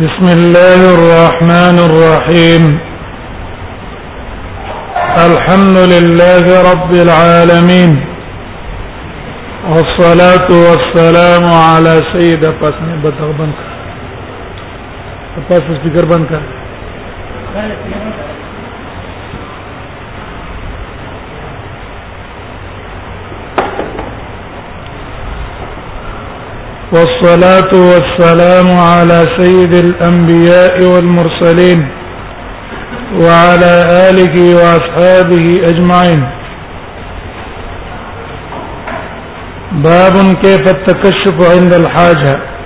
بسم الله الرحمن الرحيم الحمد لله رب العالمين والصلاة والسلام على سيد پس میں بدغبن کا پس والصلاة والسلام على سيد الأنبياء والمرسلين وعلى آله وأصحابه أجمعين باب كيف التكشف عند الحاجة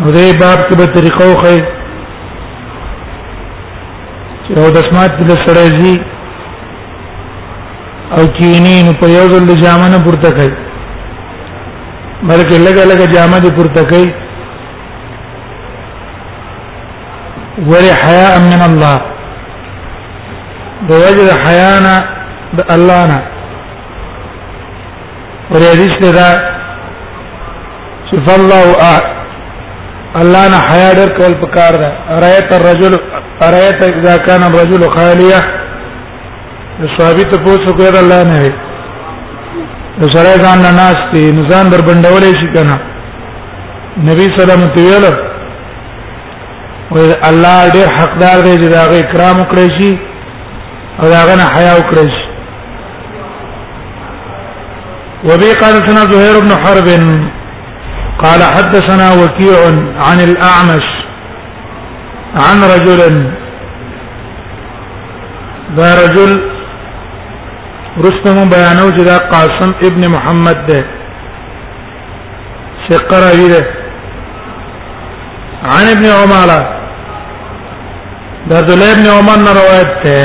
نو دې باب کې به طریقه وخی چې او د سمات د سره زی او کینی نو په یو ځل د جامه نه پورته کوي بلکې لګه لګه جامه دې پورته کوي وری حیا من الله د وجه حیانا د الله نه ولې حدیث دا چې فالله الله نه حیا ډېر کول پکار ده رايت الرجل رايت اذا كان الرجل خاليا صحابي ته پوښتنه کوي الله نه وي نو سره ځان نه ناس دي نو ځان در بندولې شي کنه نبی صلی الله علیه وسلم ویل او الله ډېر حقدار دی چې دا غي کرام وکړي شي او دا غنه حیا وکړي شي وبي قال سنا زهير بن حرب قال حدثنا وكيع عن الأعمش عن رجل ذا رجل رستم بيانو جدا قاسم ابن محمد ده سقر ده عن ابن عمر در دل ابن عمر نے روایت ہے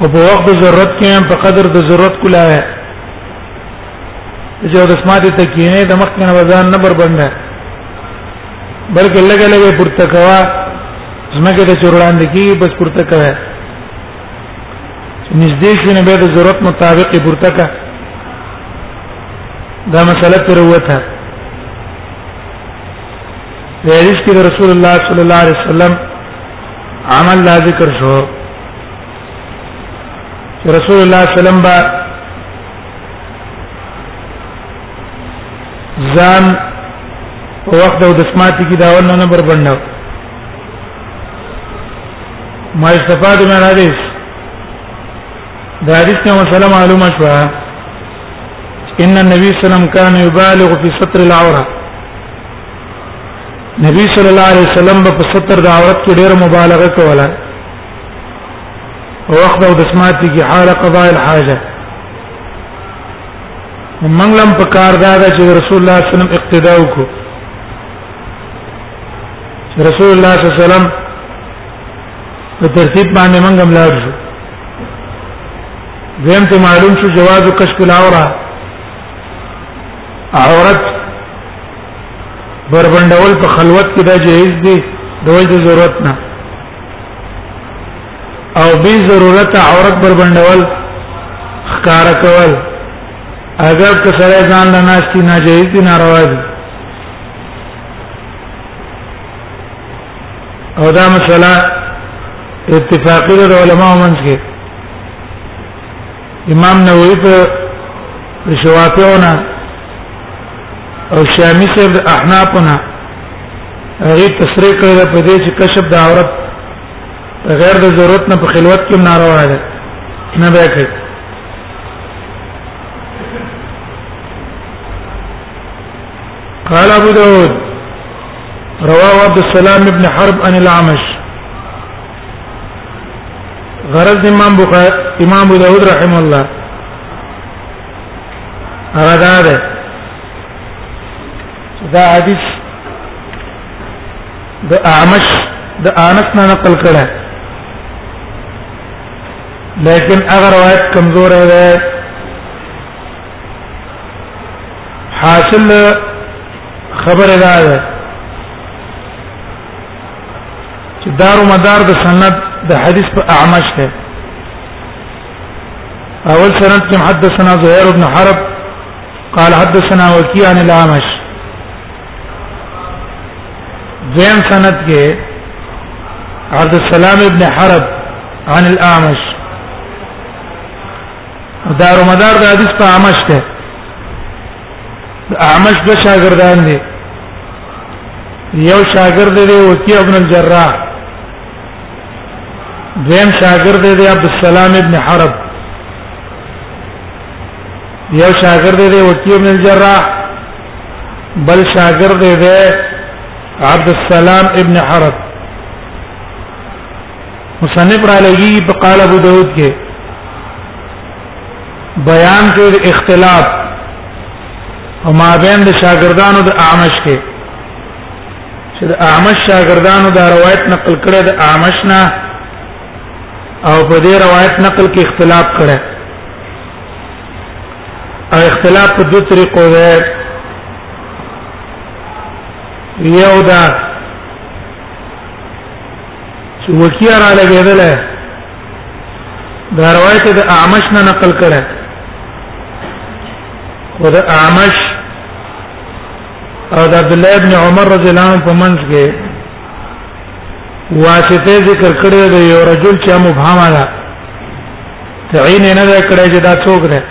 او په وخت د ضرورت کې هم په قدر د ضرورت کولاوه چې د سماعت ته کینې د مخ نه وزن نه بربنده بلکې لګ لګ پورته کوا زمګه ته چورلان دي کی بس پورته کوي نږدې شو نه به د ضرورت مطابق پورته کا دا مسله تر وته د حدیث کې رسول الله صلی الله علیه وسلم عمل لا ذکر شو چې رسول الله صلی الله علیه وسلم با ځان په وخت او د سماعت کې داول نه نمبر بننه ما استفاده من حدیث دا حدیث نه مسله معلومه شو ان النبي صلی الله علیه وسلم كان يبالغ في ستر العوره نبی صلی الله علیه وسلم په ستر د عورت کې ډېر مبالغه کوله وخت او د سماعت کې حال قضاء الحاجه منګلم په کار دا ده چې رسول الله صلی الله علیه وسلم اقتدا وکړو رسول الله صلی الله علیه وسلم په ترتیب باندې منګم لاړ شو زم ته معلوم شو جواز کشف العوره عورت بربندول په خلوت کې دا جایز دی دوی د ضرورت نه او به ضرورت عورت بربندول خکار کول اگر که سره ځان له ناشتي ناجایز دي ناروا دي او دا مسله اتفاقی د علماء منځ کې امام نووي په شوافیونه او شامی صاحب د احنافونه هغه تصریح کړی په دې چې کشف د عورت غیر د ضرورت نه په خلوت کې ناروا ده نه به کوي قال ابو داود رواه عبد السلام بن حرب عن الاعمش غرض امام بخاری امام ابو داود رحم الله هغه دا ده دا حدیث د اعمش د انس نه نقل کړه لیکن هغه روایت کمزور ده حاصل خبر ده چې دار مدار د سند د حدیث په اعمش ده اول سند کې حدثنا زهير بن حرب قال حدثنا وكيع عن الاعمش دویم سند کې عبد السلام ابن حرب عن الاعمش دار مدار د حدیث په اعمش ده اعمش دو شاګردان دي یو شاګرد دی وکی ابن الجراح دیم شاګرد دی عبد السلام ابن حرب یو شاګرد دی وکی ابن الجراح بل شاګرد دی عبد السلام ابن حرب مصنف را لګي په قال ابو داود کې بیان کې اختلاف او ما بین د شاګردانو د اعمش کې چې د اعمش شاګردانو دا روایت نقل کړي د اعمش نه او په دې روایت نقل کې اختلاف کړي او اختلاف په دوه طریقو دی یو دا چې وکیا را لګیدل دا روایت د اعمش نه نقل کړه او د اعمش او د عبد الله ابن عمر رضی الله عنه په منځ کې واسطه ذکر کړی دی یو رجل چې مبهم ده تعین نه ده کړی چې دا څوک ده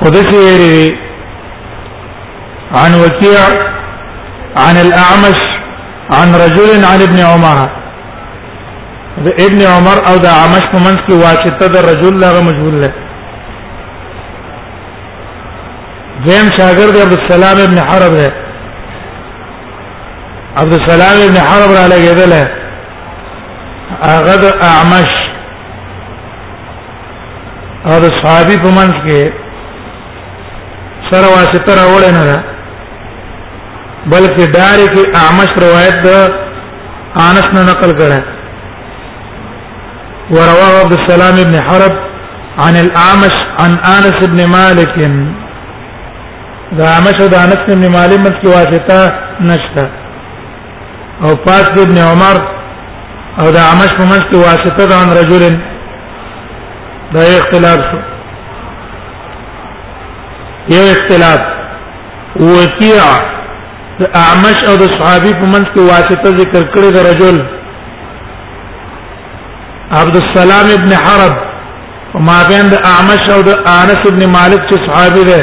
قدسی ویری عن وکیع عن الاعمش عن رجل عن ابن عمر د ابن عمر او د عمش په منځ کې واسطه د رجل لغه مجهول ده زم شاګرد عبد السلام ابن حرب ده عبد السلام ابن حرب را لګیدل هغه د اعمش او د صحابي په منځ کې سره واسطه راوړې نه ده بلکې داري کې اعمش روایت ده انس نه نقل کړه ورواه عبد السلام بن حرب عن الاعمش عن انس بن مالك دا اعمش د انس بن مالک مت کې واسطه نشته او پاس ابن عمر او د عمش په منځ کې واسطه ده ان رجل دا اختلاف شو یو اختلاف وکیع د اعمش او د صحابي په منځ کې واسطه ذکر کړی د رجل عبد السلام ابن حرب وما بين د اعمش او د انس ابن مالک چې صحابي ده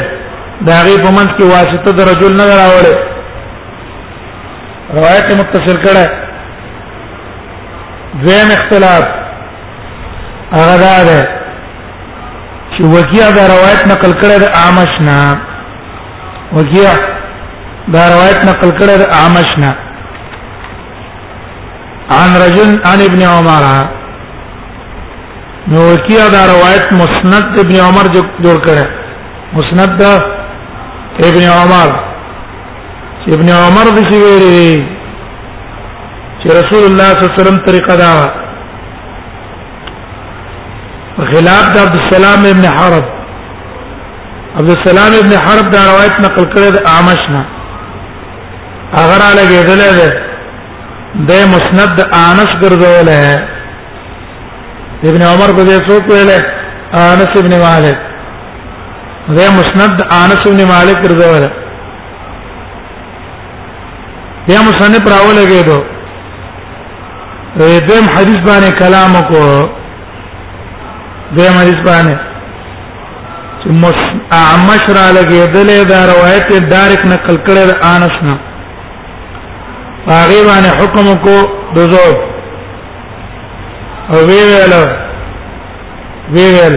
دا غي په منځ کې واسطه د رجل نه راوړي روایت متصل کړه دویم اختلاف هغه دا ده چې وکیع دا روایت نقل کړه د اعمش نه وکیع دا روایت نقل کړه د اعمش نه عن رجل عن ابن عمر نو وکیع دا روایت مسند ابن عمر جوړ کړه مسند ابن عمر ابن عمر د سی ویری چې رسول الله صلی الله علیه وسلم طریقه دا خلاف د عبد السلام ابن حرب عبد السلام ابن حرب دا روایت نقل کړی د اعمش نه اگر علی ګدل ده د مسند انس ګرځول ہے ابن عمر کو دې څوک ویل انس ابن مالک دا مسند انس بن مالک ګرځول بیا مصنف راول کېدو دیم حدیث باندې کلام کو دیم حدیث باندې چې مس اعمش را لګېدلې دا روایت ډایرک نقل کړي د انس نه هغه باندې حکم کو دزو او وی ویل وی ویل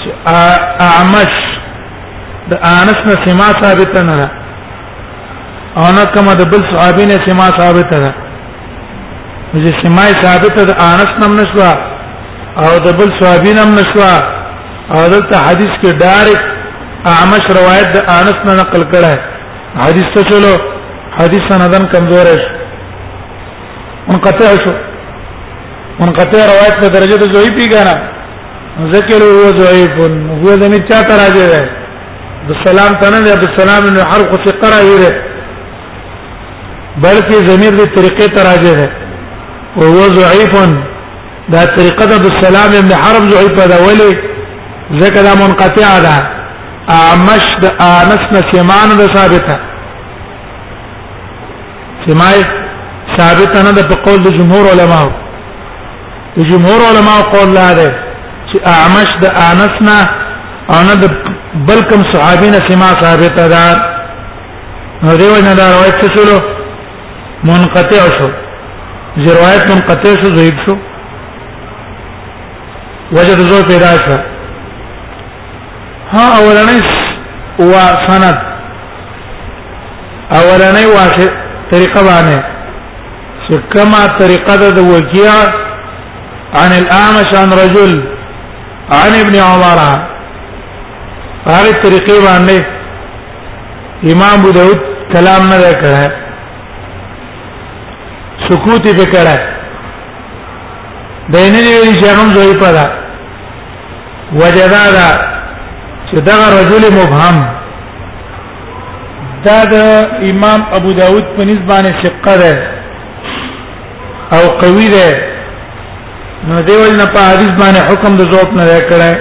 چې اعمش د انس نه سما ثابت نه ده او نه کومه د بل صحابي نه سما ثابت ده چې سما ثابت ده انس نم نشوا او د بل صحابي نم نشوا او دلته حدیث کې ډایرک اعمش روایت د انس نه نقل کړه حدیث ته چلو حدیث سندن کمزور شو منقطع شو منقطع روایت په درجه د ضعیف پیګانا ذکر هو ضعیف هو د میچا تراجه ده د سلام تنه د سلام نو حرف څه قرا یره بلکې ضمیر د طریقې تراجه ده او هو ضعیف دا طریقه د سلام ابن حرب ضعیف ده ولی ذکر منقطع ده امش د انس نسمان ده ثابته چې ما ثابت نه ده په قول د جمهور علما د جمهور علما قول لا ده چې اعمش د انس نه او نه د بلکم صحابي نه سما ثابت ده نو دیو نه دا روایت څه شلو منقطع شو چې روایت منقطع شو ضعیف شو وجه د زور پیدا شو ها اولنې وا سند اولنې واقع طریقه باندې چې کما طریقه د وکیع عن الاعمش عن رجل عن ابن عمر هغه طریقې باندې امام ابو داود کلام نه کړه سکوت به کړه دینه دی ویل چې هغه زوی پدا وجدادا چې دا رجل مبهم دا د امام ابو داود په نسبانه ثقه ده او قوی ده نو دی ول نه په حدیث باندې حکم د ذوق نه کړه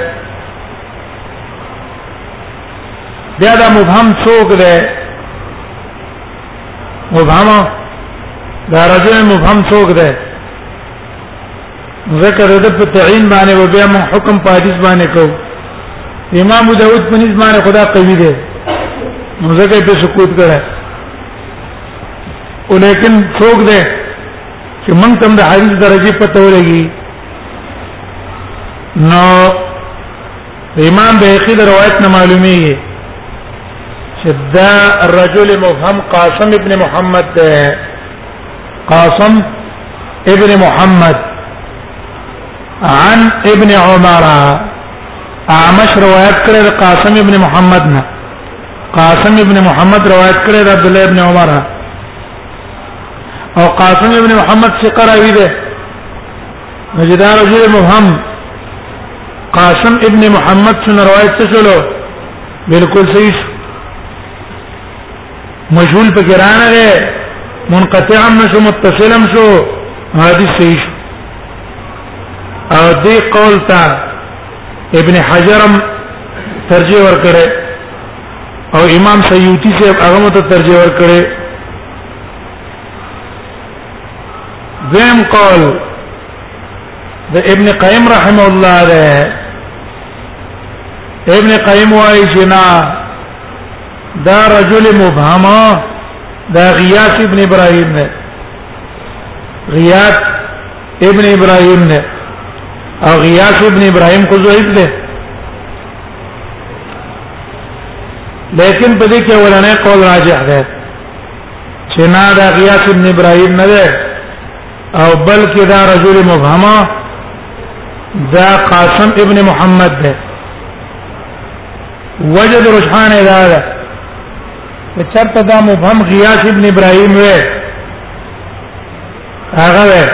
بیا دا مبهم څوک ده مبهم دا رجل مبهم څوک ده ذکر د په تعین باندې و بیا موږ حکم په حدیث باندې کو امام داود په نس باندې خدا قوی دی نو ځکه په سکوت کړه ولیکن څوک دی چې موږ تم د حدیث درجه پته ولګي نو امام بیقی د روایت نه معلومیږي چې دا الرجل مفهم قاسم ابن محمد ده قاسم ابن محمد عن ابن عمر اعمش روایت کړی د قاسم ابن محمد نه قاسم ابن محمد روایت کړی د عبد الله ابن عمر او قاسم ابن محمد ثقه راوی دی نجدار رجل مبهم قاسم ابن محمد څخه روایت څه شلو بالکل صحیح مجهول په ګرانه ده منقطع هم شو متصل هم شو حدیث صحیح شو او دې قول ته ابن حجرم ترجیح ورکړي او امام سیوطی سے هغه مت ترجیح ورکړي ذم قول د ابن قیم رحم الله ده ابن قیم وايي چې نه دا رجل مبهما دا غیاث ابن ابراهيم نه غیاث ابن ابراهيم نه او غیاث ابن ابراهيم کو ضعیف ده لیکن په دې کې ولنه قول راجح ده چې نه دا غیاث ابن ابراهيم نه ده او بلکې دا رجل مبهما دا قاسم ابن محمد ده وجد رجحان دا ده چې چرته دا مبهم غیاث ابن ابراهیم وې هغه وې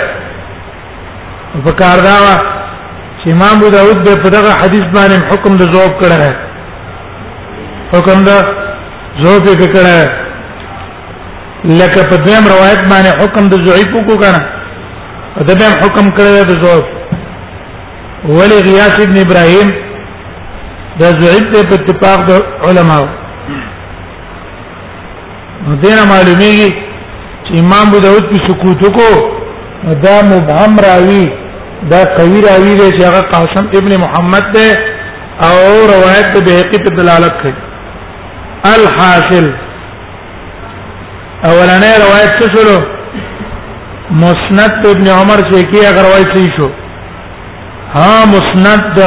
په کار دا وا چې امام ابو داود به په دغه حدیث باندې حکم د ذوب کړه حکم د ذوب یې کړه لکه په دیم روایت باندې حکم د ضعیف کو کنه دا به حکم کړی د ذوب ولی غیاث ابن ابراهيم دا زعید په اتفاق د علما دینه معلومیږي چې امام ابو داود په سکوت کو دا مبهم راوی دا قوی راوی دی چې هغه قاسم ابن محمد دی او روایت د بهقی په دلالت کوي الحاصل اولنې روایت څه شلو مسند ابن عمر چې کی هغه روایت شو ها مسند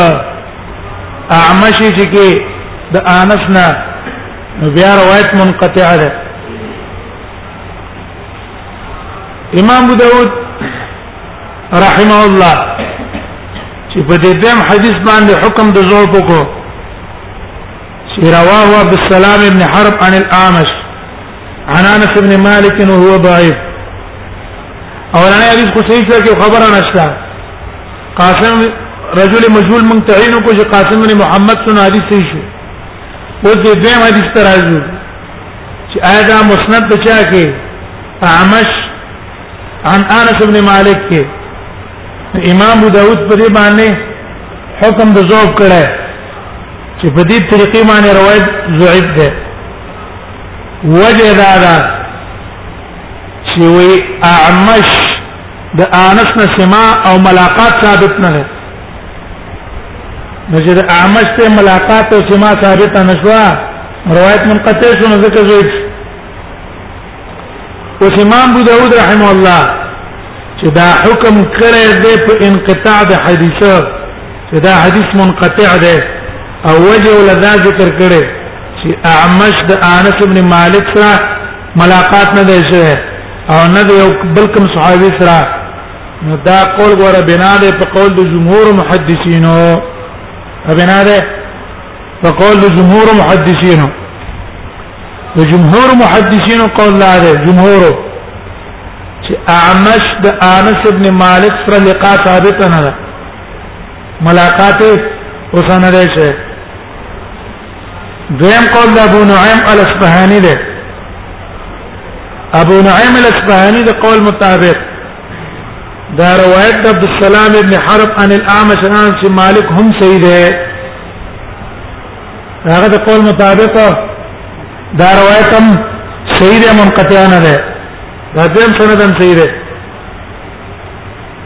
اعمش چې کې د انس نه بیا روایت منقطع ده امام ابو داود رحمه الله چې په دې دیم حدیث باندې حکم د زور پکو چې رواه عبد السلام ابن حرب عن الاعمش عن انس بن مالك وهو ضعيف اولنې حدیث خو صحیح شو کې خبره نشته قاسم رجل مجهول من تعین کو چې قاسم بن محمد سن حدیث صحیح شو اوس دې دیم حدیث تر راځو چې آیا دا مسند بچا کې اعمش عن انس بن مالک کې امام ابو داود په دې باندې حکم د ذوب کړه چې په دې طریقې باندې روایت ضعیف ده وجه دا ده چې وی اعمش د انس نه سما او ملاقات ثابت نه ده نو چې د اعمش ته ملاقات او سما ثابت نه شو روایت منقطع شو نو ځکه زوید او امام ابو داود رحم الله چې دا حکم کړی دی په انقطاع د حدیثه چې دا حدیث منقطع دی او وجه ولدا ذکر کړي چې اعمش د انس ابن مالک سره ملاقات نه دی شوی او نه دی یو بل کوم صحابي سره نو دا قول غره بنا ده په قول د جمهور محدثینو بنا ده په قول د جمهور محدثینو د جمهور محدثینو قول لا ده جمهور چې اعمش د انس ابن مالک سره لقاء ثابت نه ده ملاقات اوسنه ده دویم قول د ابو نعیم الاصفهانی دی ابو نعیم الاصفهانی د قول مطابق دا روایت د عبد السلام ابن حرب عن الاعمش عن مالک هم صحیح دی هغه د قول مطابق دا روایت هم صحیح دی منقطع نه دی دا دیم سند هم صحیح دی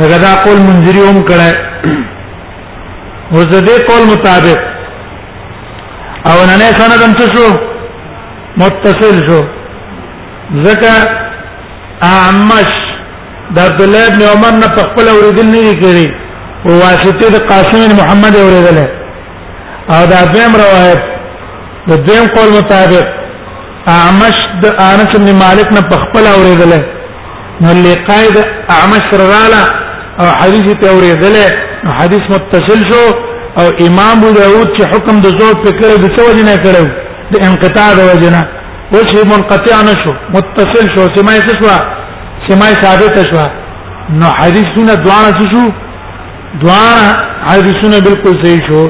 دغه دا قول منذری هم کړه اوس د دې قول مطابق او نه نه سند هم شو متصل شو ځکه اعمش د عبد الله ابن عمر نه په خپل اوریدل نه کړي او واسطه د قاسم بن محمد اوریدل او دا دویم روایت د دویم قول مطابق اعمش د انس بن مالک نه پخپل اوریدل نو لقاء د اعمش سره رااله او حدیث ته اوریدل نو حدیث متصل شو او امام ابو داود چې حکم د زوج په کړه د څه وجه نه کړو د انقطاع د وجه نه اوس یې منقطع نشو متصل شو سمای څه شو سمای ثابت شو نو حدیثونه دواړه څه شو دواړه حدیثونه بالکل صحیح شو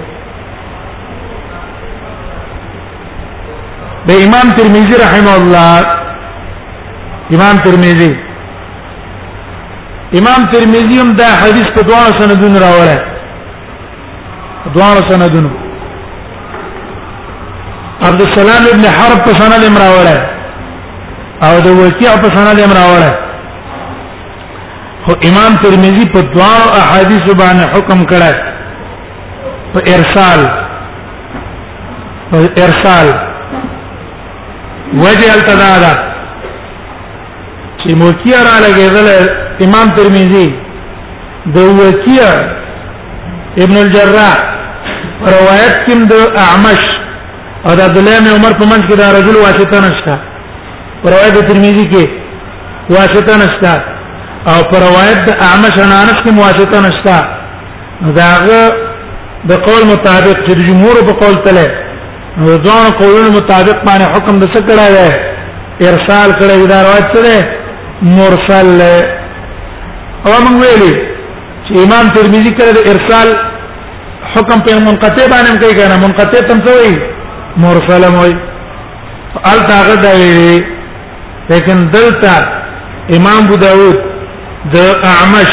د امام ترمذی رحمه الله امام ترمذی امام ترمذی هم دا حدیث په دوه سندونو راوړی دوه سندونو عبد السلام ابن حرب په سند امر راوړی او د وکیع په سند امر راوړی خو امام ترمذی په دوه احادیث باندې حکم کړی په ارسال په ارسال وجه التدادا چې موکیا را لګیدل امام ترمذی د وکیا ابن الجراح روایت کې د اعمش او د عبد الله بن عمر په منځ کې دا رجل واسطه نشته روایت ترمذی کې واسطه نشته او پر روایت د اعمش انانس کې واسطه نشته داغه د قول مطابق چې جمهور په قول تله نو ځان قولونو مطابق باندې حکم د څه کړه ده ارسال کړه دا روایت څه ده مرسل او موږ ویلي چې امام ترمذی کړه د ارسال حکم په منقطع باندې کوي کنه منقطع تم څه وایي مرسل وایي ال تاغه دی لیکن دلته امام ابو داود د اعمش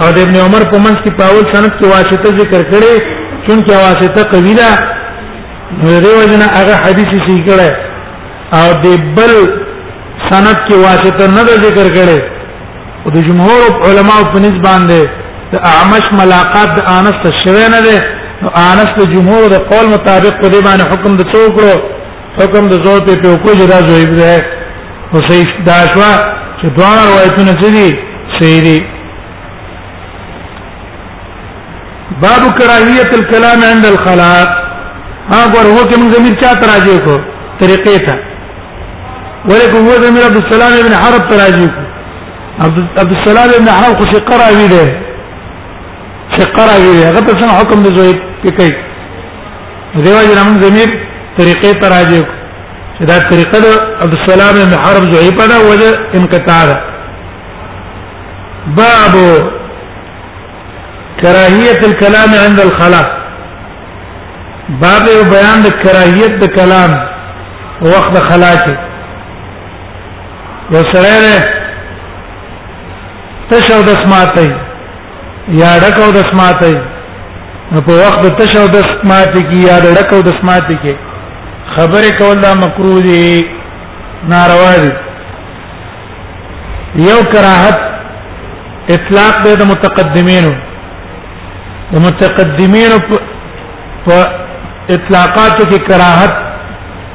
او د ابن عمر په منځ کې په اول سند کې واسطه ذکر کړي چونکه واسطه قوی ده نو دی وجنه هغه حدیث صحیح کړي او د بل سند کې واسطه نه ذکر کړي او د جمهور علماء په نسبت باندې د اعمش ملاقات د انس ته شوه نه ده انس د جمهور د قول مطابق په دې باندې حکم د څوکړو حکم د زور ته په کوی جدا زویب ده او صحیح دا شوا چې دوه روایتونه چې دي صحیح دي باب کراهیت الكلام عند الخلاء ها ګور هو کې موږ زمير چا تراجه کو طریقې ته ولکه هو زمير عبد السلام ابن حرب تراجه کو عبد السلام ابن حرب خو شي قراوي ده شي قراوي ده هغه څنګه حکم د زوی کې کوي دیو جن موږ زمير طریقې ته راځو چې دا طریقه د عبد السلام بن حرب زعیفه ده وجه انقطاع ده باب کراهیت الكلام عند الخلاء باب یو بیان د کراهیت د کلام وخت خلا کې یو سره تشو د سماعت یا ډکو د سماعت نو په وخت د تشو د سماعت کې یا ډکو د سماعت کې خبره کول دا مکروه دي ناروا دي یو کراهت اطلاق به د متقدمینو د متقدمینو په اطلاقاتو کې کراهت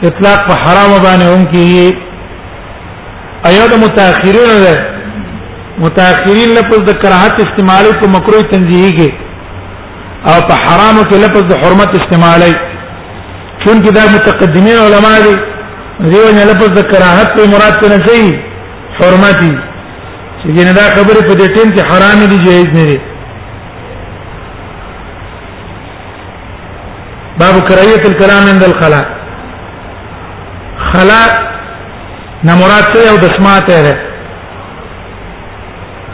اطلاق په حرام باندې هم کیږي ايو د متأخرين ده متأخرين لفظ د کراهت استعمال کو مکروه تنزیهی کې او په حرام کې لفظ د حرمت استعمالي چونکه دا متقدمین علما دي دیو نه لفظ د کراهت په مراد څه نه شي حرمتي چې جن دا خبره په دې ټیم کې حرام دي جایز نه دي باب کراهیت الكلام عند الخلاء خلاء نه مراد ته یو دسمات ده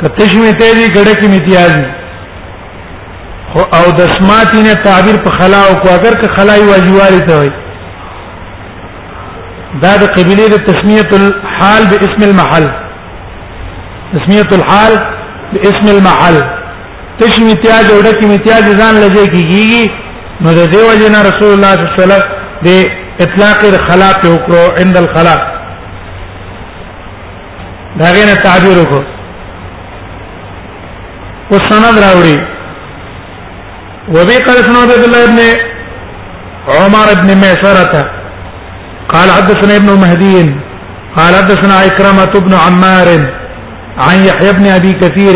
کته شوې ته دې ګړه کې امتیازي خو او دسمات نه تعبیر په خلا او کو اگر که خلای واجوالي ته وي دا د قبيله د تسميه الحال باسم المحل تسميه الحال باسم المحل تش میتیاج او ډکی میتیاج ځان لځه کیږي نو د دیو جن رسول الله صلی الله علیه وسلم د اطلاق الخلا په وکړو عند الخلا دا غنه تعبیر وکړو او سند راوړي وبي قال اسمه عبد الله ابن عمر ابن ميسرة قال حدثنا ابن مهدي قال حدثنا عكرمة بن عمار عن يحيى بن أبي كثير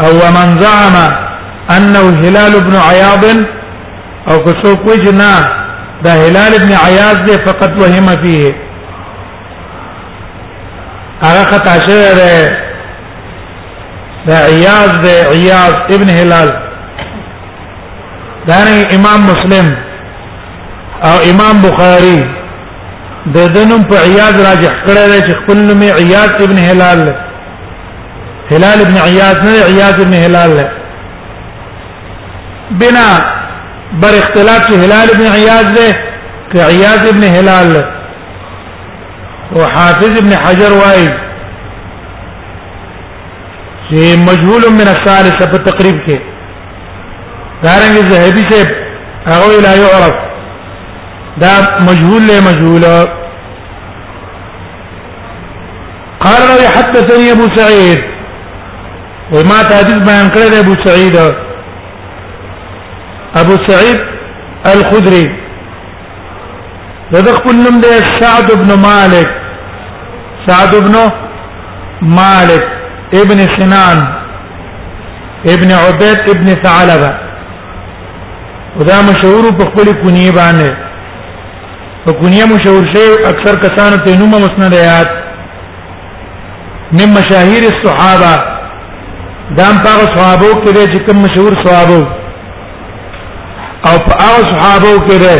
او ومن زعم انه هلال ابن عياض او کسو کوجنا دا هلال ابن عياض دې فقط وهم فيه هغه خطا شوی دی دا عياض دې عياض ابن هلال دا امام مسلم او امام بخاری د دنم په عياض راجح کړی دی چې خپل نوم عياض ابن هلال دی هلال ابن عياض نه عياض ابن هلال له بنا بر اختلاف چې هلال ابن عياض ده که عياض ابن هلال له او حافظ ابن حجر وايي چې مجهول من الثالثه په تقریب کې دارنګ زهبي سے هغه لا يعرف دا مجهول له مجهوله قال روي حدثني ابو سعيد وما تحديث بيان کړی ابو سعيد ابو سعيد الخدري دغه خپل نوم دی سعد بن مالک سعد بن مالک ابن سنان ابن عبيد ابن ثعلبه ودا مشهور په خپل کونیه باندې په کونیه مشهور شوی اکثر کسانو ته نوم مسند یاد من مشاهیر الصحابه دام په صحابو کې دی چې کوم مشهور صحابو او په هغه صحابو کې دی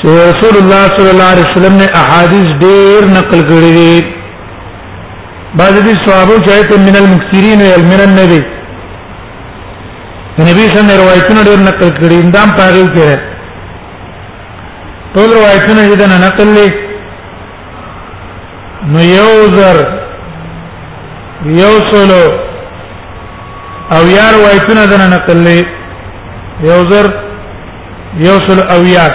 چې رسول الله صلی الله علیه وسلم نے احادیث ډیر نقل کړې دي بعض دي صحابو چې ته من المکثرین او من النبی نبی څنګه روایتونه ډیر نقل کړي اندام پاره کې ټول روایتونه دې نه نقل لې نو یو زر یو سلو او یا روایتونه دې نه نقل لې یو زر یو سلو او یا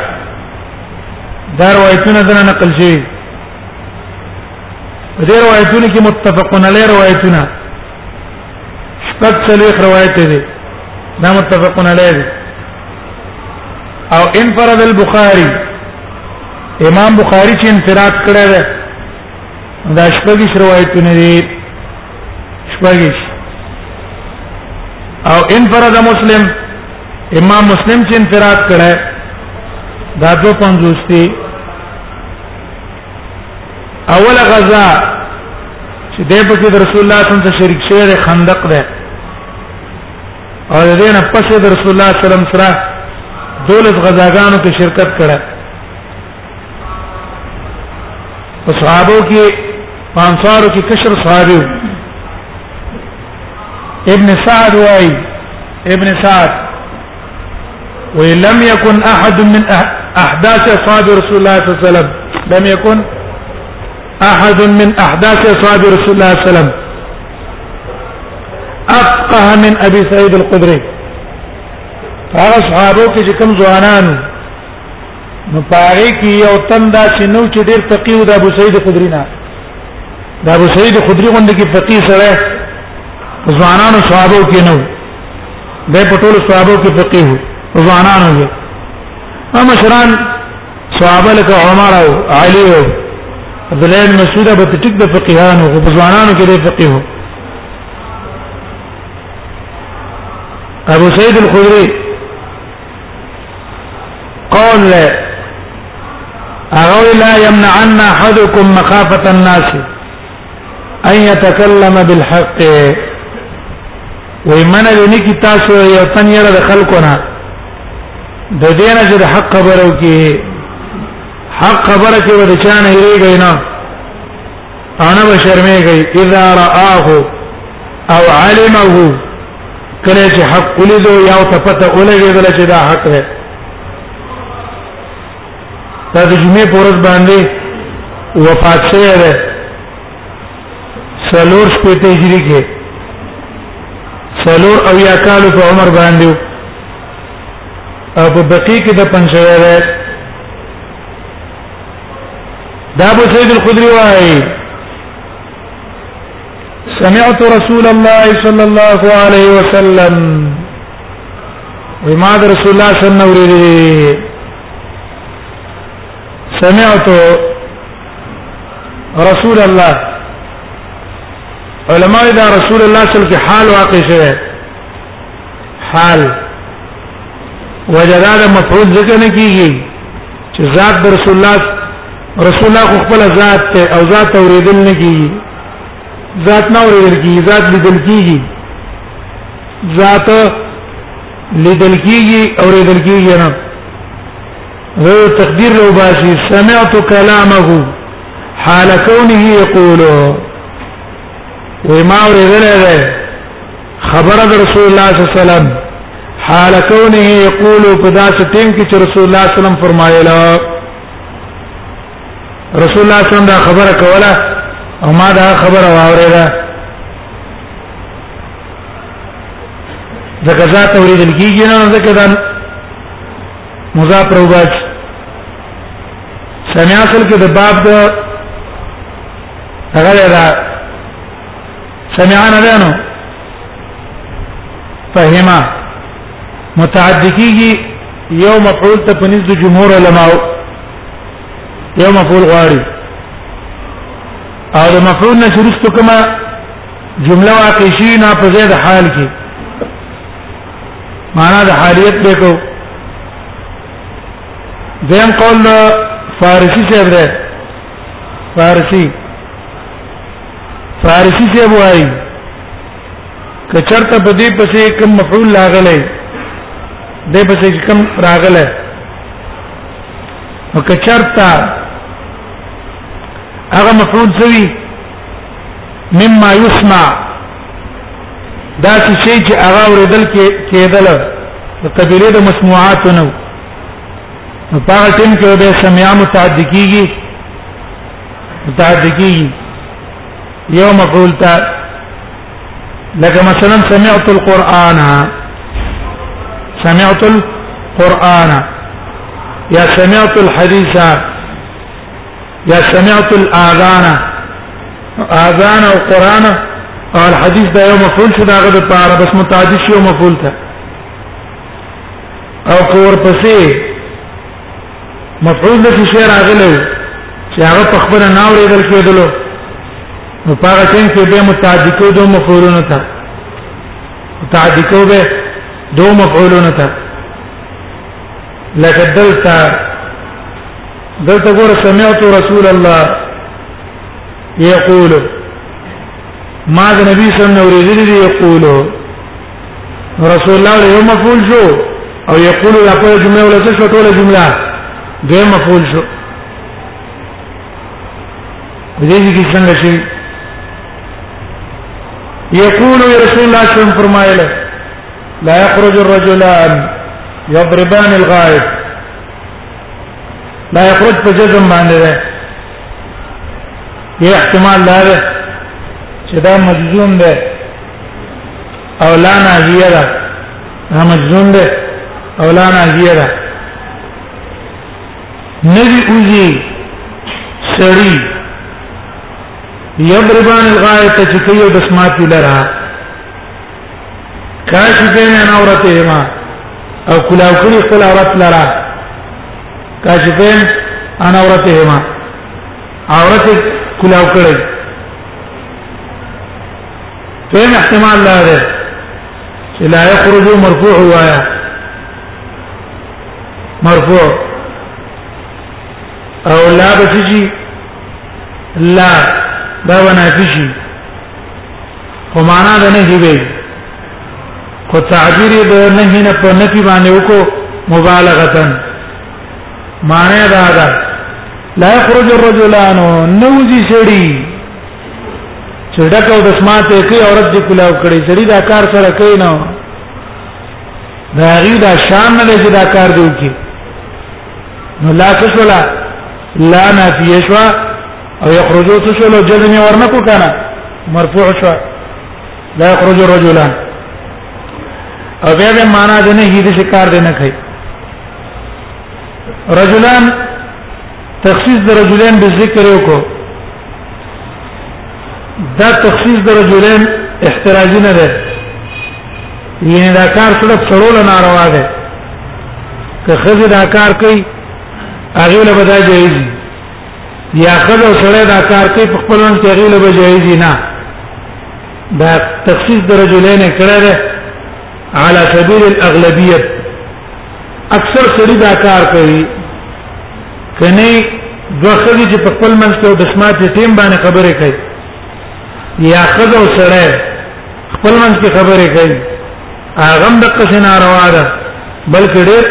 دا روایتونه دې نه نقل شي دې روایتونه کې متفقون علی روایتونه شپږ څلوېښت روایت دي دا متفقون علی دي او انفرد البخاری امام بخاری چې انفراد کړی دی دا شپږ روایتونه دي شپږ او انفرد مسلم امام مسلم چې انفراد کړی دا دو پنځوس دي اول غزا چې د رسول الله صلی الله علیه وسلم شریک شوی خندق ده او دینه پس د رسول الله صلی الله علیه وسلم سره دولت غزاګانو کې شرکت کړه په صحابو کې پانصارو کې کشر صحابي ابن سعد واي ابن سعد ولم يكن احد من احداث اصحاب رسول الله صلى الله عليه وسلم لم يكن احد من احداث اصحاب رسول الله صلى الله عليه وسلم افقه من ابي سعيد الخدري هغه صحابه کې چې کوم ځوانان نو پاره کې یو تن دا چې نو چې ډېر فقيه و د ابو سعيد الخدري نه د ابو سعيد الخدري غونډه کې فقيه سره ځوانانو صحابه کې نو د پټول صحابه کې فقيه ځوانانو کې هم شران صحابه لکه عمر او علي او عبد الله بن مسعود به ټیک د فقيهانو او ځوانانو کې د فقيه ابو سعيد الخدري قول له هغه لا يمنعن احدكم مخافه الناس ان يتكلم بالحق ومن لني کی تاسو یو تن یره د خلقونه د دینه چې د حق خبرو کې حق خبره کې ود چانه یریږي نه انا بشرمېږي اذا رآه او علمه کله چې حق ولیدو یا ته پته ولګېدل چې دا حق دی دا د جمعې په ورځ باندې وفات شوی دی څلور شپې ته هجری کې څلور او یا کال په عمر باندې او په بقی کې د پنځوي دی دا ابو سعید الخدری وايي سمعت رسول الله صلى الله عليه وسلم وی ما در رسول الله صلی الله علیه وسلم اوریدلی سمعت رسول الله علماء دا رسول الله صلی الله علیه وسلم حال واقع شوه حال وجداد مفعول ذکر نه کیږي چې ذات رسول الله رسول الله خپل ذات ته او ذات اوریدل نه کیږي ذات نه اورېدل کیږي ذات لیدل کیږي ذات لیدل کیږي اورېدل کیږي نه هو تقدیر لو باشي سمعت كلامه حال كونه يقول وما اورېدل دی خبر د رسول الله صلی الله علیه وسلم حال كونه يقول په داسې ټیم کې چې رسول الله صلی الله علیه وسلم فرمایله رسول الله صلی الله علیه وسلم دا خبره کوله او ما دا خبره واورېده ځکه ذات اوریدل کیږي نه ځکه دا مضاف روباج سمیا اصل کې د باب د هغه دا سمیا نه ده نو فهمه متعدی کیږي یو مفعول ته پنځ د جمهور علماو یو مفعول غواړي او د مفعول نه شروع کومه جمله واقع شي نه په زید حال کې معنا د حالیت به کو دیم قول فارسی سے بره فارسی فارسی سے وای کچرته په دې پسې کوم مفعول لاغله دې پسې کوم راغله وکچرتا هغه مفعول سوی مما يسمع دا شی چې هغه اوریدل کېدل د قبيله د مسموعات نو په هغه ټیم کې به سمیا متعد کیږي متعد کیږي یو مفعول ته لکه مثلا سمعت القرآن سمعت القرآن يا سمعت الحديث يا سمعت الآذان آذان او قرآن او الحديث دا یو مفعول شو داغه د پاره بس متعدی شو مفعول ته او کور پسې مفعول به شي راغلی چې هغه په خبره نه اورېدل کېدلو نو پاره څنګه کې به متعدی کو دوه مفعولونه تا متعدی کو به دوه مفعولونه تا لکه دلته دلته ګور سمعت رسول الله یقول ما د نبی صلی الله علیه وسلم یقول رسول الله له مفعول شو او یقول لا په جمله ولا څه ټوله جمله د مفعول شو دې کې څنګه شي یقول رسول الله صلی الله فرمایله لا يخرج الرجلان يضربان الغائب لا يخرج په جزم باندې ده یو احتمال لاره چې دا مجزوم ده او لا ناهیه ده دا مجزوم ده او لا ناهیه ده نبی اوزی سړی یضربان الغایه چې کوي د سمات لرا کاشفین انا ورته ما او کلاو کړي خپل عورت لرا کاشفین انا ورته ما عورت کلاو کړي دویم احتمال لا ده چې لا يخرج مرفوع وایا مرفوع او لا بسجي لا دا ونافي شي خو معنا ده نه هیوي خو تعبیر به نه نه په نفي باندې وکړو مبالغه معنی دا ده لا يخرج الرجلان نوزي شړي چې ډکه او د سماعت کې عورت دی کلاو کړي سړي دا کار سره کوي نه دا غي دا شان نه چې دا کار دی وکي نو لا تشولا لا نافيه شو او يخرجو تشولا جزم ورنکو کنه مرفوع شو لا يخرج رجلان او بیا به معنا ده نه هیڅ کار دی نه کوي رجلان تخصیص د رجلین به ذکر یو کو دا تخصیص د رجلین احتراجی نه ده یعنی دا کار صرف سرول ناروا ده که خزه دا کار کوي هغه له بدا جایز یا خزه سره دا کار کوي په خپل وخت هغه له بدا جایز نه دا تخصیص د رجلین کړه ده على سبيل الاغلبيه اکثر سړي دا کار کوي کني دوه خلک چې په خپل منځ کې د سماعت ټیم باندې خبرې کوي یا خزه او سړی خپل منځ کې خبرې کوي هغه هم د قصې ناروا ده بلکې ډېر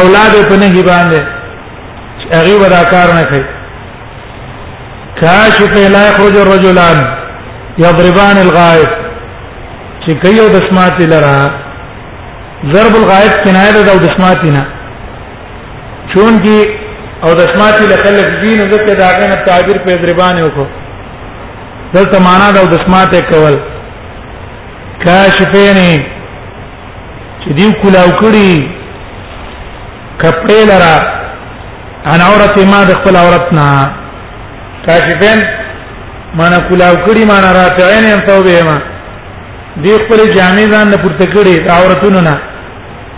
اولاد په نه هی باندې هغه ودا کار نه کوي کاش ته لا يخرج الرجلان يضربان الغائب چې کوي د سماعت لره ضرب الغائب کنایه ده او د شماتي نه چون کې او د شماتي له خلق دین ذکر دا غنه تعبیر په دربان وکړو دلته معنا ده او د شماته کول کاشفین چې دیو کلاو کړی کپړې لرا انا عورت ما د خپل عورت نه کاشفین معنا کلاو کړی معنا راتعین هم توبه ما دې خپل جامې ځان نه پورته کړي دا عورتونو نه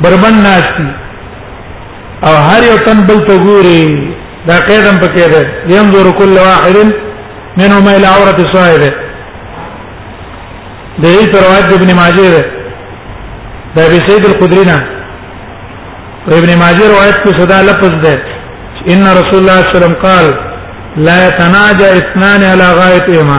بربند ناشتي او هر یو تن بل ته ګوري دا قیدم پکې ده ينظر كل واحد منهم الى عورت صاحبه د هیڅ روایت ابن ماجه ده د ابي سعيد الخدري نه ابن ماجه روایت کې صدا لفظ ده ان رسول الله صلی الله علیه وسلم قال لا يتناجى اثنان على غائطهما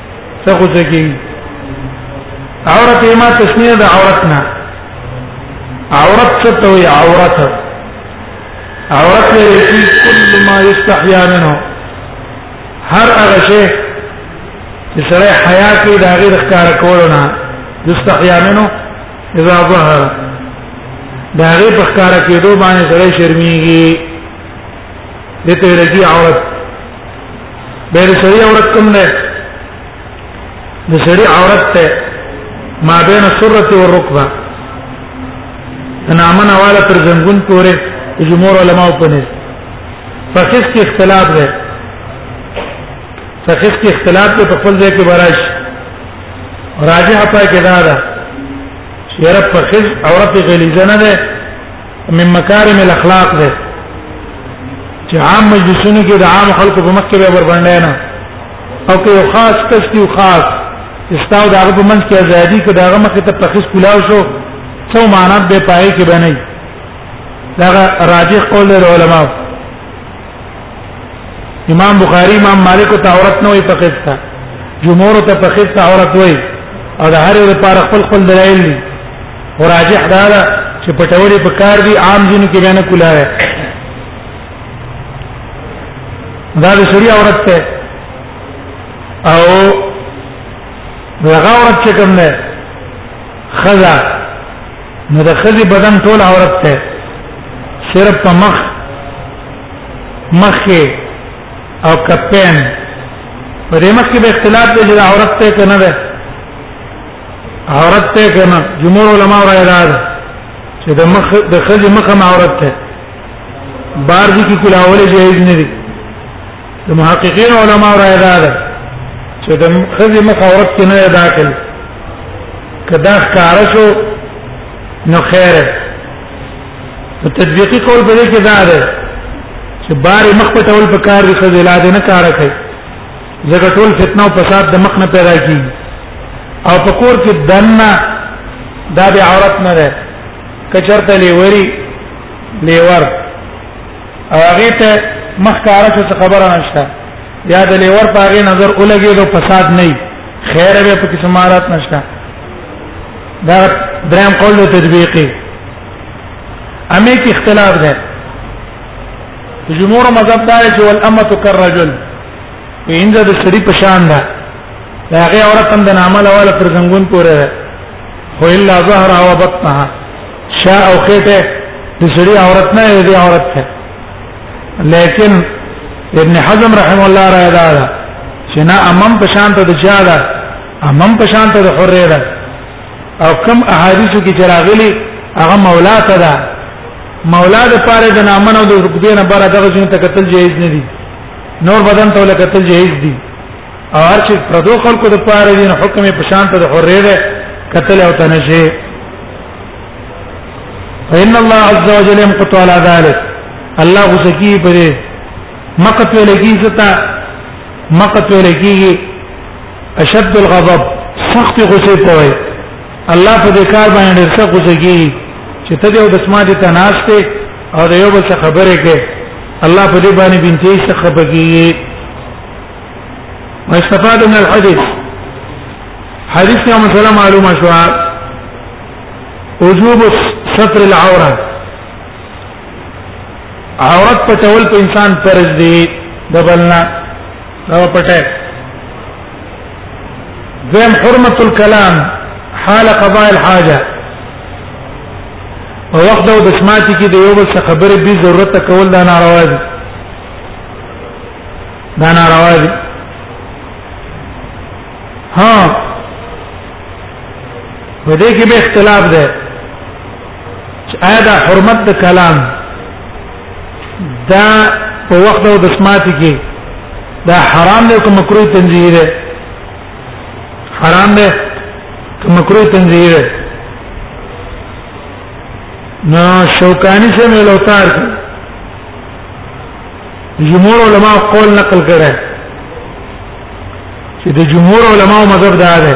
څه خو څه کیږي عورت ما تسنیه د عورت نه عورت څه ته وي عورت عورت لري کل ما یستحیا منه هر هغه شی چې سره حیا کوي دا غیر ښکار کول نه یستحیا منه اذا ظهر دا غیر ښکار کېدو باندې سره شرمېږي دته لري عورت به د سړي عورت کوم نه د سړي عورت ته ما بین سره او رکبه انا من والا تر زنګون پورې جمهور علما په نس فقص کې اختلاف دی فقص کې اختلاف ته خپل ځای کې براش راجح پای کې دا ده یره فقص عورت غلیظه نه ده من مکارم الاخلاق ده چې عام مجلسونو کې د عام خلکو په مخ کې به ور باندې نه او که یو خاص کس دی خاص استاو دا په منځ کې ازادي کې دا مخ ته تخصیص کولاو شو څو معنا به پای کې بنئ دا راجح قول العلماء امام بخاری امام مالک ته عورت نه وي فقط تا جمهور ته فقط عورت وي او د هر یو لپاره خپل خپل دلایل دي او راجح دا ده چې پټولې په کار دي عام ځینو کې بیان کولاوي دا د شریع عورت ته او هغه عورت چې کوم نه خزا نو د خزي بدن ټول عورت ته صرف په مخ مخه او کپین په دې مخ کې به اختلاف دی چې عورت ته کنه ده عورت ته کنه جمهور علما را اعلان چې د مخ د خځې مخه عورت ته بار دي کې کول اوله جایز نه دي د محققین علما را اعلان چې د خځې مخه عورت کې نه ادا کړي کدا ښکار شو نو خیر په تطبیقي قول په دې کې دا ده چې بار مخ په ټول په کار دي خځې لا دې نه کار کوي زګه ټول فتنه او فساد د مخ نه پیدا کی او په کور کې دنه دا به عورت نه ده کچرته لیوري لیور او هغه ته مخ کار څه خبره نشته یا د لیور په هغه نظر ولګي دو فساد نه خیر به په کیسه مارات نشته دا دریم قول له تطبیقی امه کې اختلاف ده جمهور مذهب دا چې والامه کالرجل وینځه د سړي په شان ده دا هغه عورت هم د نامه لواله پر زنګون پورې ده خو الا ظهرها وبطنها شا او خېټه د سړي عورت نه دی عورت ده لیکن ابن حزم رحم الله را ادا ده چې نه امم په شان ته د چا ده امم په شان ته د حره ده او کم احادیث کې چراغلي هغه مولا ته ده مولا د پاره د نامنو د رکبې نه بار دغه جن ته قتل جایز نه دي نور بدن ته لکه تل جهیز دي او هر چې پردو خلکو د پاره دي حکم په شان ته د حرې ده قتل او تنشي فإن الله عز وجل يمقت على ذلك الله غسکی پرې مقت ولګي ستا مقت ولګي اشد الغضب سخت غصه کوي الله په دې کار باندې ډېر سخت غصه کوي چې ته دې د اسما دې تناسته او د یو بل څخه خبرې کې الله په دې باندې بنتي څخه بګي ما استفاد من الحديث حديث يا مثلا معلومه شو وجوب ستر العوره عورت پټول په انسان فرض دی دبلنا دا پټه ذم حرمة الكلام حال قضاء الحاجة او وخت او د سماعت کې د یو بل څخه خبرې به ضرورت کول دا ناروا دي دا ناروا دي ها په دې کې به اختلاف ده چې آیا دا حرمت د کلام دا په وخت او د سماعت کې دا حرام نه کوم مکروه تنزیه ده حرام نه کوم مکروه تنزیه ده نو شوکانی سے مې لوتار جمهور علما قول نقل کړه چې د جمهور علما مذهب دا ده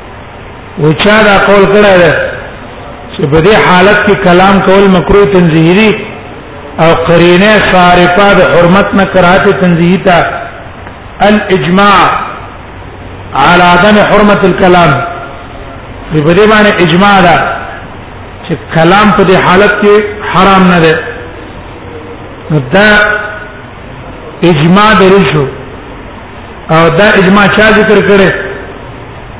وچا دا قول کړه ده چې په دې حالت کې کلام کول مکروه تنزیهی دی او قرینه صارفه د حرمت نه کراهت تنزیهی ته الاجماع على عدم حرمت الكلام دې په دې باندې اجماع ده چې کلام په دې حالت کې حرام نه ده دا اجماع دلیل شو او دا اجماع چا ذکر کړي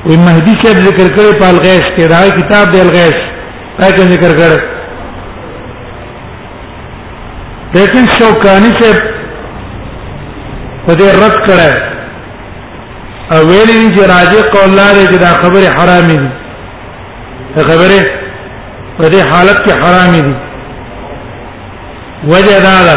وي مهدي چې ذکر کړي په الغیث کې دا کتاب دی الغیث پاکه ذکر کړي لیکن شوکانی سے په دې رد کړه او ویلي چې راځي قول لري چې دا خبره حرامه دي دا خبره په دې حالت کې حرامه دي وجه دا ده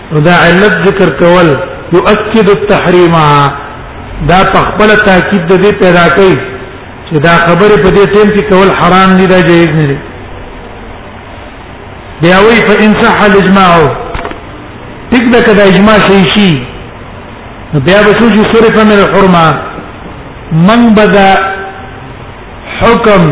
دا علت ذکر کول یؤکد التحریم دا تخبل تاکید د دې پیدا کوي چې دا خبره په دې ټیم کې کول حرام دي دا جایز نه دي بیا وی فإن صح الاجماع ټیک دا کدا اجماع شي شي بیا به څه چې صرف من الحرمه من بدا حکم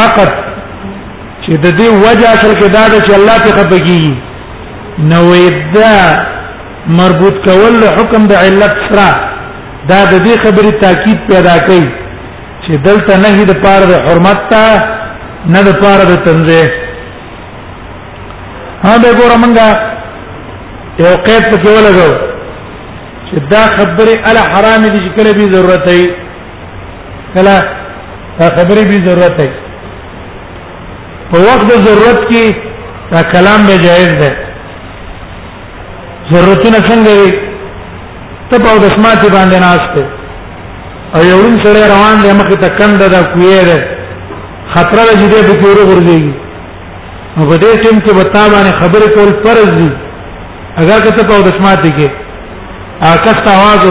مقت چې د دې وجه اصل کې دا ده چې الله ته خپګي نو دا مربوط کول له حکم د علت سره دا د دې خبرې تاکید پیدا کوي چې دلته نه د پاره د حرمت ته نه د پاره د تنزه ها به ګور منګه یو قید ته ولګو چې دا خبرې ال حرام دي چې کله به ضرورت وي کله دا خبرې به ضرورت دی په وخت د ضرورت کې دا کلام به جایز دی ضرورتونه څنګه وي ته په دسمات باندې ناشته او یو ان سره روان دی مخه ته کند دا کوی دی خطر له دې په پورو ورځيږي نو په دې ټیم کې وتا باندې خبرې کول فرض دي اگر که ته په دسمات کې اکه تاسو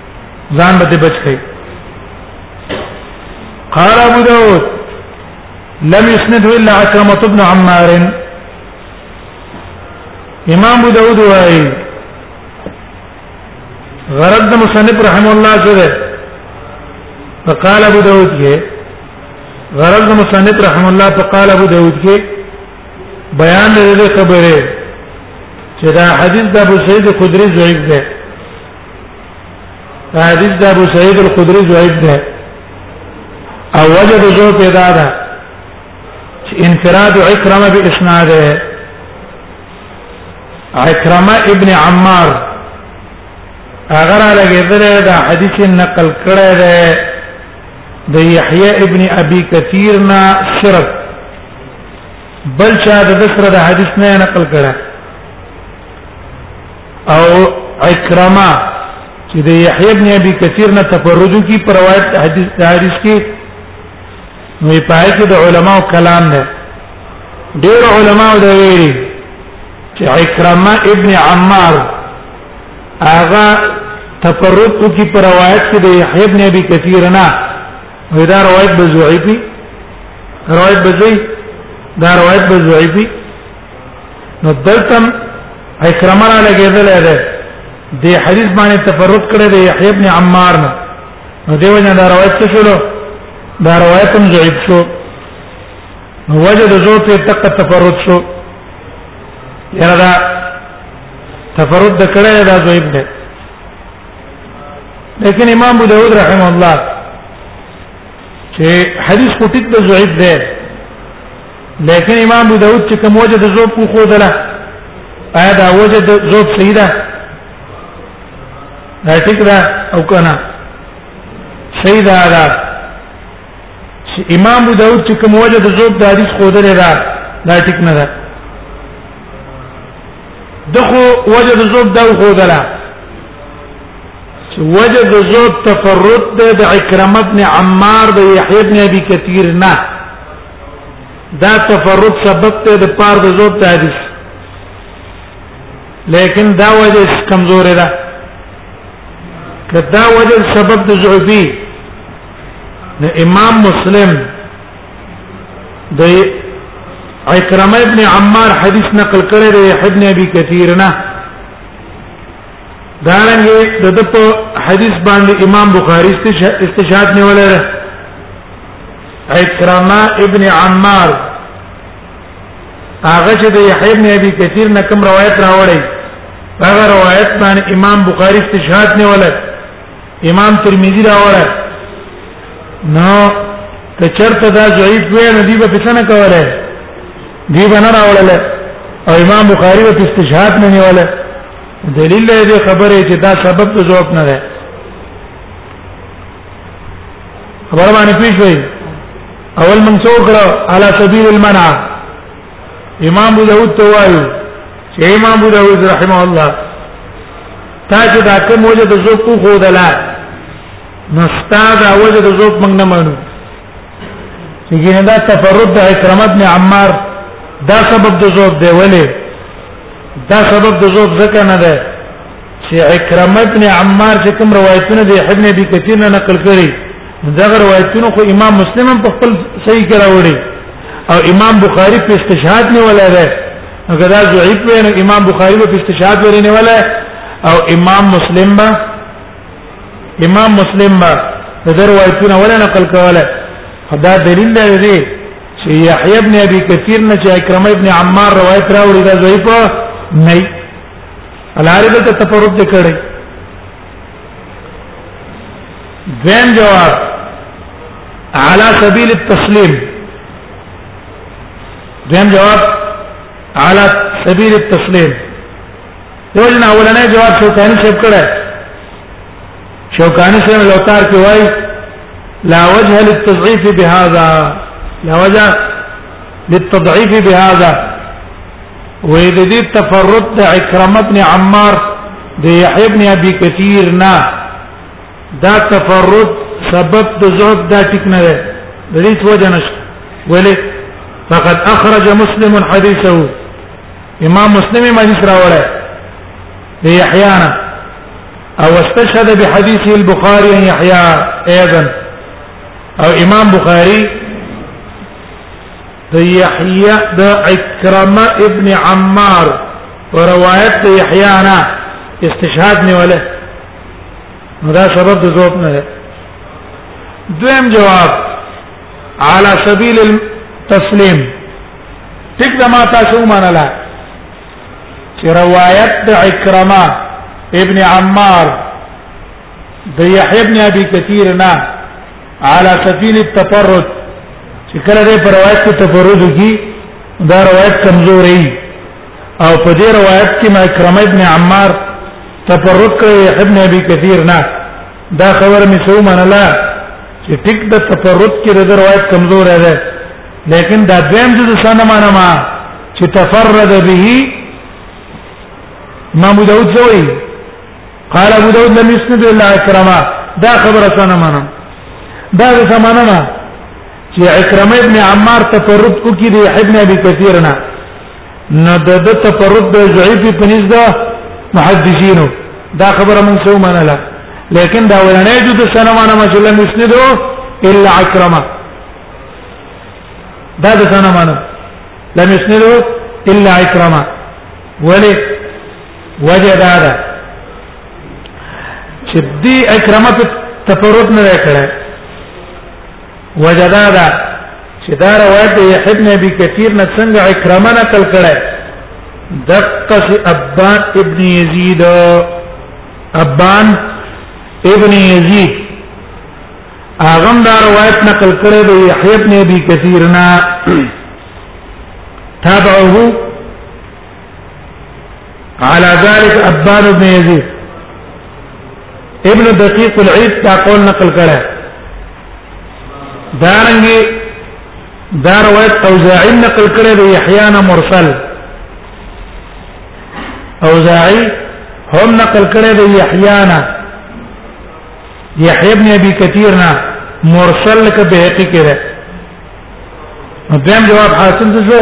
ځان به بچ کړي قال ابو داود لم يسنده الا عكرمه بن عمار امام ابو داود وايي غرض د مصنف رحم الله څه ده فقال ابو داود کې غرض د مصنف رحم الله فقال ابو داود کې بیان دې خبره چې دا حدیث د ابو سعید خدری ضعیف ده حدیث د ابو سعید الخدری زوید ده او وجد جو پیدا ده چې انفراد اکرمه به اسناد اکرمه ابن عمار اگر لګیدل دا حدیث نقل کړه ده د یحیی ابن ابي کثیر نا صرف بل چا د سره د حدیث نه نقل کړه او اکرمه چې د یحیی ابن ابي کثیر نه تفرد کی پر روایت حدیث حدیث کې نو پای کې د علماو کلام نه ډېر علماو دا ویلي چې اکرمه ابن عمار هغه تفرد کی پر روایت کې د یحیی ابن ابي کثیر نه ودا روایت بزوعی روایت بزوعی دا روایت بزوعی نو دلته اکرمه را لګیدل دی د حدیث باندې تفرد کړی دی یحیی ابن عمار نه نو دیو جن دا روایت څه شلو دا روایت هم ضعیف شو نو وجه د زو په تک تفرد شو یره دا تفرد د کړه دا ضعیف دی لیکن امام ابو داود رحم الله چې حدیث کو ټیک د ضعیف دی لیکن امام ابو داود چې کوم وجه د زوب کو خودله آیا دا وجه د زوب صحیح ده دا ټیک ده او کنه صحیح ده دا چې امام ابو داود چې کوم وجه د زوب د حدیث خودله ده دا ټیک نه ده دغه وجه د زوب دا خودله وجه د زوب تفرد د عکرمه بن عمار د یحیی بن ابي کثیر نه دا تفرد سبب ته د پار د زوب ته حدیث لیکن دا وجه کمزور ده کدا وجه سبب د ضعفي د امام مسلم د اکرمه ابن عمار حدیث نقل کړی دی ابن ابي كثير نه دارنګه د د په حدیث باندې امام بخاری استشهاد نه ولره اکرمه ابن عمار هغه چې د یحیی بن ابي کثیر نه کوم روایت راوړی هغه روایت باندې امام بخاری استشهاد نه ولر امام ترمذی راوړی نو ته چرته دا ضعیف وې نه دی په پښنه کوله دی باندې راوړل او امام بخاری په استشهاد نه نیوله دلیل دې خبره چې دا سبب د ذوق نه ده خبر باندې پیښوي اول من څو کړه على سبيل المنع امام ابو داود ته وایو چې امام ابو داود رحمه الله تا چې دا کوم وجه د ذوق خو دلا نو استاد وجه د ذوق موږ نه منو یقینا دا تفرد د اکرمه ابن عمار دا سبب د زوب دی ولې دا سبب د زوب ځکه نه ده چې اکرمه ابن عمار چې کوم روایتونه دی ابن ابي کثیر نه نقل کړي دا روایتونه خو امام مسلم په خپل صحیح کې راوړي او امام بخاری په استشهاد نه ولا ده اگر دا ضعیف وي نو امام بخاری په استشهاد ورنه ولا او امام مسلم به امام مسلم ما د روایتونه ولا نقل کوله دا دلیل دی چې یحیی ابن ابي کثیر نه چې اکرم ابن عمار روایت راوړي دا ضعیف نه الارب ته تفرد کړي دیم جواب على سبيل التسليم دیم جواب على سبيل التسليم وجه نه ولنه جواب شوکانی شپ کړه شوکانی شپ لوتار کې وای لا وجه للتضعيف بهذا لا وجه للتضعيف بهذا وې د دې تفرد د اکرمه ابن عمار د یحیی ابن ابي کثیر نه دا تفرد سبب د زهد دا ټیک نه دی د دې وجه نشته ولې فقد اخرج مسلم حديثه امام مسلم مجلس راوړی د یحیانا او استشهد بحديث البخاري ان يحيى ايضا او امام بخاري د يحيى د اکرمه ابن عمار وروايت د يحيى انا استشهاد نیوله دا سبب د ذوب نه ده دویم جواب على سبيل التسليم ټیک دا ما تاسو ومنله چې روایت د اکرمه ابن عمار د یحیی ابن ابي کثیر نه على سبيل التفرد چې کله دې پر روایت کې تفرد کی دا روایت کمزوري او په دې روایت کې ما اکرمه ابن عمار تفرد کړی ابن ابي کثیر نه دا خبره مې سو منله چې ټیک د تفرد کې د روایت کمزور ده لیکن دا دویم جز سنه معنا ما چې تفرد به ما ابو داود زوی قال ابو داود لم يسند الا اكرما دا خبره سنه معنا دا د سمانه ما چې اکرمه ابن عمار تفرد کو کې دی ابن ابي كثير نه نو د د تفرد د ضعیف په نسبت ده محدثینو دا خبره مونږ سو منله لیکن دا ولنه جو د سنه معنا مثلا مسندو الا اکرما دا د سنه معنا لم يسندو الا اکرما ولی وجه دا ده چې دې اکرما په تفرد نه راکړه وجدا دا چې دا روایت د یحیی بن ابي کثیر نه څنګه اکرمه نقل کړه دقه ابان ابن یزید ابان ابن یزید اغم دا روایت نقل کړه د یحیی بن ابي کثیر نه تابعه على ذلك ابان بن يزيد ابن دقيق العيد دا قول نقل کړه دارنګي دا روایت اوزاعي نقل کړه د يحيى مرسل اوزاعي هم نقل کړه د يحيى يحيى ابن ابي كثير نه مرسل کبه حقيقي ده دویم جواب حاصل شو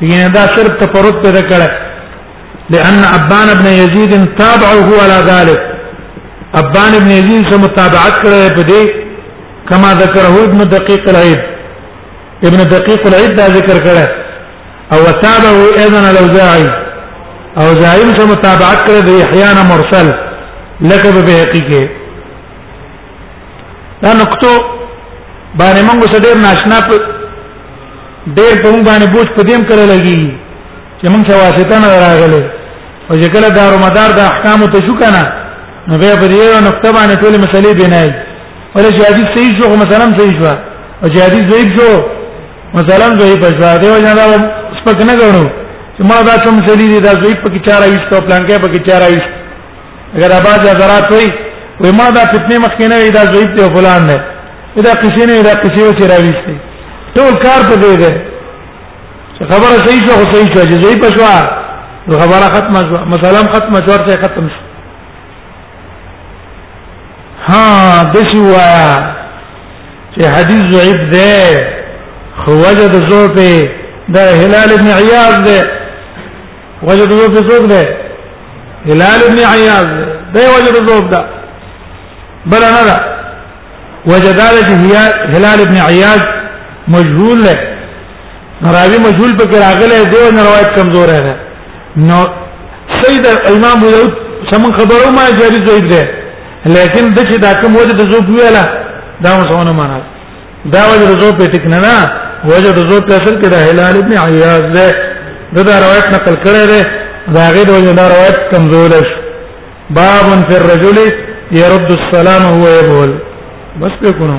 یعنی دا شرط تفرد پیدا کړه لأن ابان ابن يزيد تابعه على ذلك ابان ابن يزيد سره متابعت کړه په دې کما ذکره ابن دقيق العيد ابن دقيق العيد دا ذکر کړه او تابعه ايضا الاوزاعي او زائم سره متابعت کړه د احيان مرسل لکه به حقيقي دا نقطو باندې موږ څه ډېر ناشنا په ډېر په موږ باندې بوج په دیم کړه لګي چې موږ څه واسطه نه راغله او چې کله دارو مدار د احکام ته شو کنه نو بیا په دې نقطه باندې ټول مسلې بنای ولې چې حدیث صحیح شو مثلا صحیح شو او چې حدیث ضعیف شو مثلا ضعیف شو دا یو جنا سپک نه غړو چې ما دا کوم مسلې دي دا ضعیف په کې چاره ایستو پلان کې په کې چاره ایستو اگر اباظ حضرات وي وي ما دا فتنه مخکینه وي دا زویب ته فلان نه دا قصې نه دا قصې و چې راويستي ټول کار په دې ده چې خبره صحیح شو خو صحیح شو چې زویب په شو نو خبره ختمه شو مثلا ختمه شو ورته ختم شو ها د شي وایا چې حدیث زویب ده خو وجد زو په دا هلال ابن عیاض ده وجد ذوب ذوب ده هلال ابن عياض ده وجد ذوب ده بل نه ده وجدال هي هلال ابن عياض مجهول له راوی مجهول په راغله دی او روایت کمزور ده نو سید امام داود سم خبرو ما جاری زید ده لیکن د چې دا کوم وجد ذوب ویلا دا مسونه معنا دا وجه رزو په ټیک نه نه وجه رزو په اصل کې د هلال ابن عیاض ده دا, دا روایت نقل کړی دی دا غیر وجه دا روایت کمزور شو باب فی الرجل يرد السلام هو يبول بس په کونو